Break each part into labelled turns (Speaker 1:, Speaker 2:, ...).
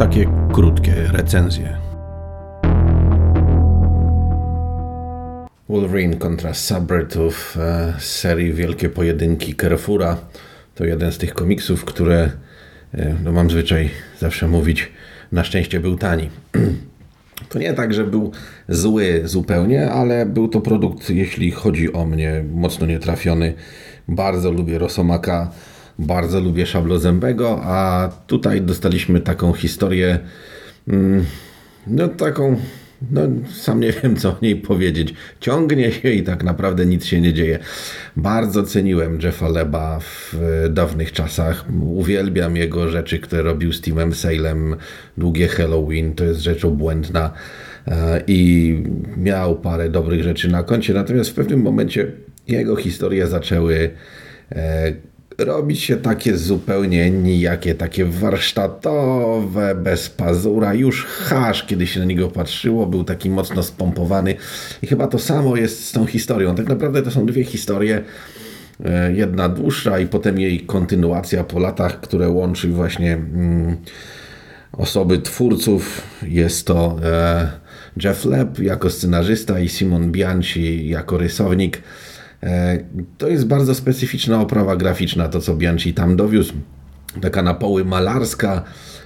Speaker 1: Takie krótkie recenzje. Wolverine kontra Sabretów e, z serii Wielkie Pojedynki Carrefoura. To jeden z tych komiksów, które e, no mam zwyczaj zawsze mówić, na szczęście był tani. To nie tak, że był zły zupełnie, ale był to produkt, jeśli chodzi o mnie, mocno nietrafiony. Bardzo lubię Rosomaka, bardzo lubię Szablozębego, a tutaj dostaliśmy taką historię, mm, no taką, no sam nie wiem co o niej powiedzieć. Ciągnie się i tak naprawdę nic się nie dzieje. Bardzo ceniłem Jeffa Leba w dawnych czasach. Uwielbiam jego rzeczy, które robił z Timem Salem. Długie Halloween to jest rzecz obłędna e, i miał parę dobrych rzeczy na koncie. Natomiast w pewnym momencie jego historie zaczęły robić się takie zupełnie nijakie, takie warsztatowe, bez pazura. Już hasz, kiedy się na niego patrzyło, był taki mocno spompowany. I chyba to samo jest z tą historią. Tak naprawdę to są dwie historie. E, jedna dłuższa i potem jej kontynuacja po latach, które łączy właśnie mm, osoby twórców. Jest to e, Jeff Leb jako scenarzysta i Simon Bianchi jako rysownik. E, to jest bardzo specyficzna oprawa graficzna, to co Bianchi tam dowiózł. Taka na poły malarska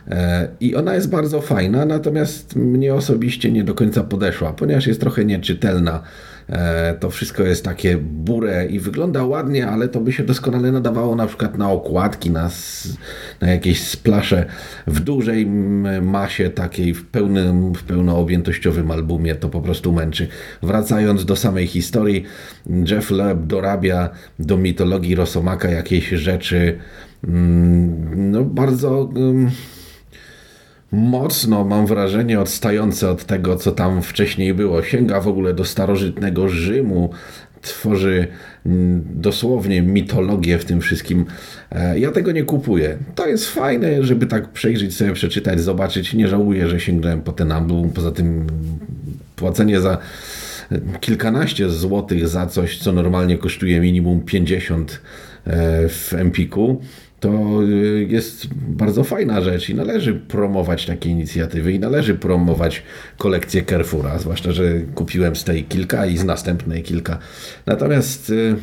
Speaker 1: e, i ona jest bardzo fajna, natomiast mnie osobiście nie do końca podeszła, ponieważ jest trochę nieczytelna. E, to wszystko jest takie bure i wygląda ładnie, ale to by się doskonale nadawało na przykład na okładki, na, na jakieś splasze w dużej masie takiej, w pełnym, w pełnoobjętościowym albumie to po prostu męczy. Wracając do samej historii, Jeff Leb dorabia do mitologii Rosomaka jakieś rzeczy no bardzo mocno, mam wrażenie, odstające od tego, co tam wcześniej było. Sięga w ogóle do starożytnego Rzymu, tworzy mm, dosłownie mitologię w tym wszystkim. E, ja tego nie kupuję. To jest fajne, żeby tak przejrzeć sobie, przeczytać, zobaczyć. Nie żałuję, że sięgnąłem po ten album. Poza tym płacenie za kilkanaście złotych za coś, co normalnie kosztuje minimum 50 e, w Empiku to y, jest bardzo fajna rzecz i należy promować takie inicjatywy i należy promować kolekcję Carrefoura, zwłaszcza, że kupiłem z tej kilka i z następnej kilka. Natomiast y,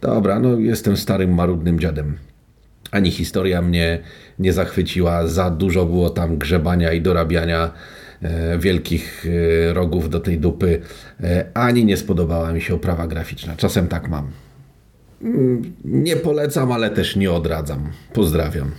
Speaker 1: dobra, no jestem starym, marudnym dziadem. Ani historia mnie nie zachwyciła, za dużo było tam grzebania i dorabiania e, wielkich e, rogów do tej dupy, e, ani nie spodobała mi się oprawa graficzna. Czasem tak mam. Nie polecam, ale też nie odradzam. Pozdrawiam.